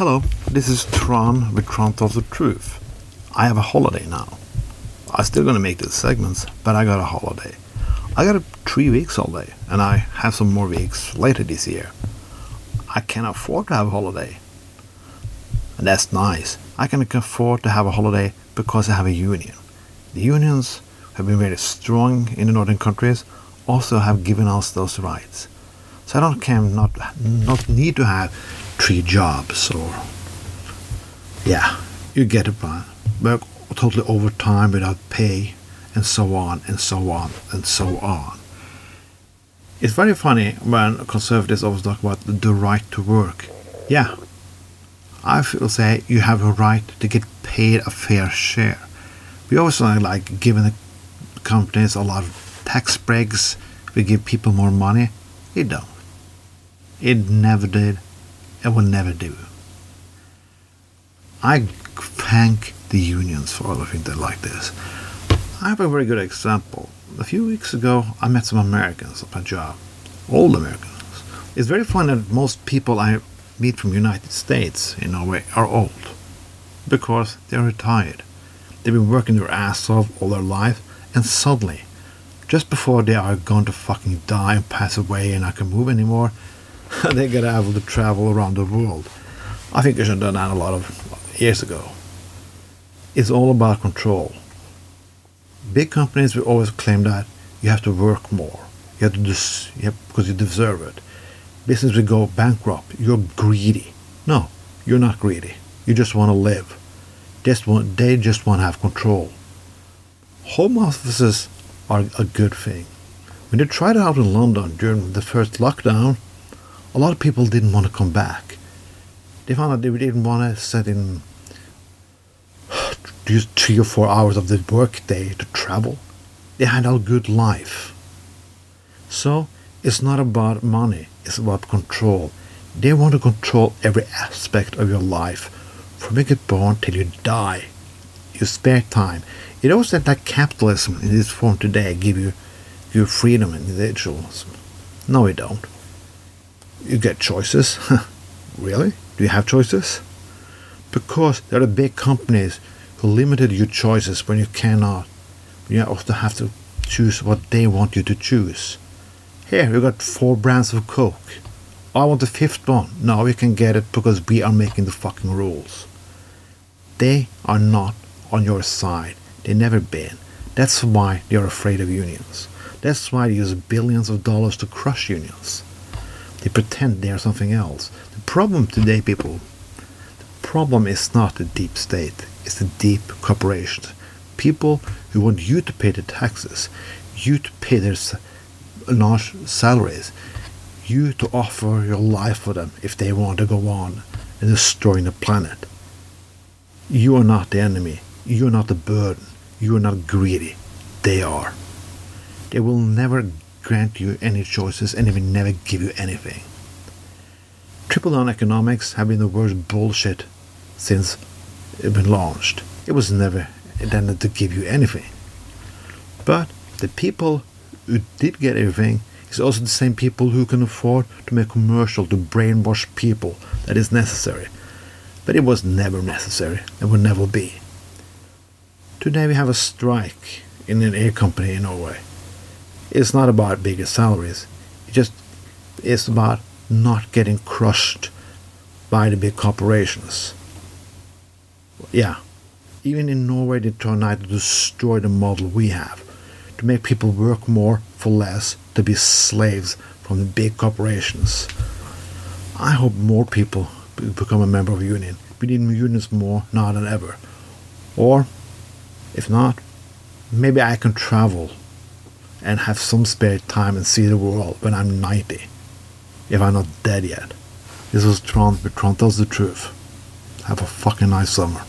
Hello, this is Tron with Tron Tells the Truth. I have a holiday now. I'm still gonna make these segments, but I got a holiday. I got three weeks holiday, and I have some more weeks later this year. I can afford to have a holiday. And that's nice. I can afford to have a holiday because I have a union. The unions have been very strong in the northern countries, also have given us those rights. So I don't can not not need to have three jobs or yeah, you get it, man. Work totally overtime without pay and so on and so on and so on. It's very funny when conservatives always talk about the right to work. Yeah, I will say you have a right to get paid a fair share. We always also like giving the companies a lot of tax breaks. We give people more money. It don't. It never did. It will never do. I thank the unions for everything they like this. I have a very good example. A few weeks ago, I met some Americans at my job. Old Americans. It's very funny that most people I meet from United States in Norway are old. Because they're retired. They've been working their ass off all their life, and suddenly, just before they are going to fucking die and pass away and I can move anymore, they get able to travel around the world. I think they should have done that a lot of years ago. It's all about control. Big companies will always claim that you have to work more. You have to do you have, because you deserve it. Business will go bankrupt. You're greedy. No, you're not greedy. You just want to live. Just want, they just want to have control. Home offices are a good thing. When they tried it out in London during the first lockdown, a lot of people didn't want to come back. They found out they didn't want to sit in three or four hours of the workday to travel. They had a good life. So it's not about money, it's about control. They want to control every aspect of your life from you get born till you die. You spare time. It also that capitalism in this form today give you your freedom and individualism. No, it don't. You get choices. really? Do you have choices? Because there are big companies who limited your choices when you cannot. You also have to choose what they want you to choose. Here, you got four brands of Coke. I want the fifth one. Now you can get it because we are making the fucking rules. They are not on your side. They never been. That's why they are afraid of unions. That's why they use billions of dollars to crush unions. They pretend they are something else. The problem today, people, the problem is not the deep state, it's the deep corporations. People who want you to pay the taxes, you to pay their large salaries, you to offer your life for them if they want to go on and destroying the planet. You are not the enemy. You are not the burden. You are not greedy. They are. They will never grant you any choices and they will never give you anything. Trickle down economics have been the worst bullshit since it been launched. It was never intended to give you anything. But the people who did get everything is also the same people who can afford to make commercial to brainwash people that is necessary. But it was never necessary and will never be. Today we have a strike in an air company in Norway. It's not about bigger salaries. It just is about not getting crushed by the big corporations. Yeah, even in Norway they try to destroy the model we have, to make people work more for less, to be slaves from the big corporations. I hope more people become a member of a union. We need unions more now than ever. Or, if not, maybe I can travel and have some spare time and see the world when I'm 90, if I'm not dead yet. This was Tron, but Tron tells the truth. Have a fucking nice summer.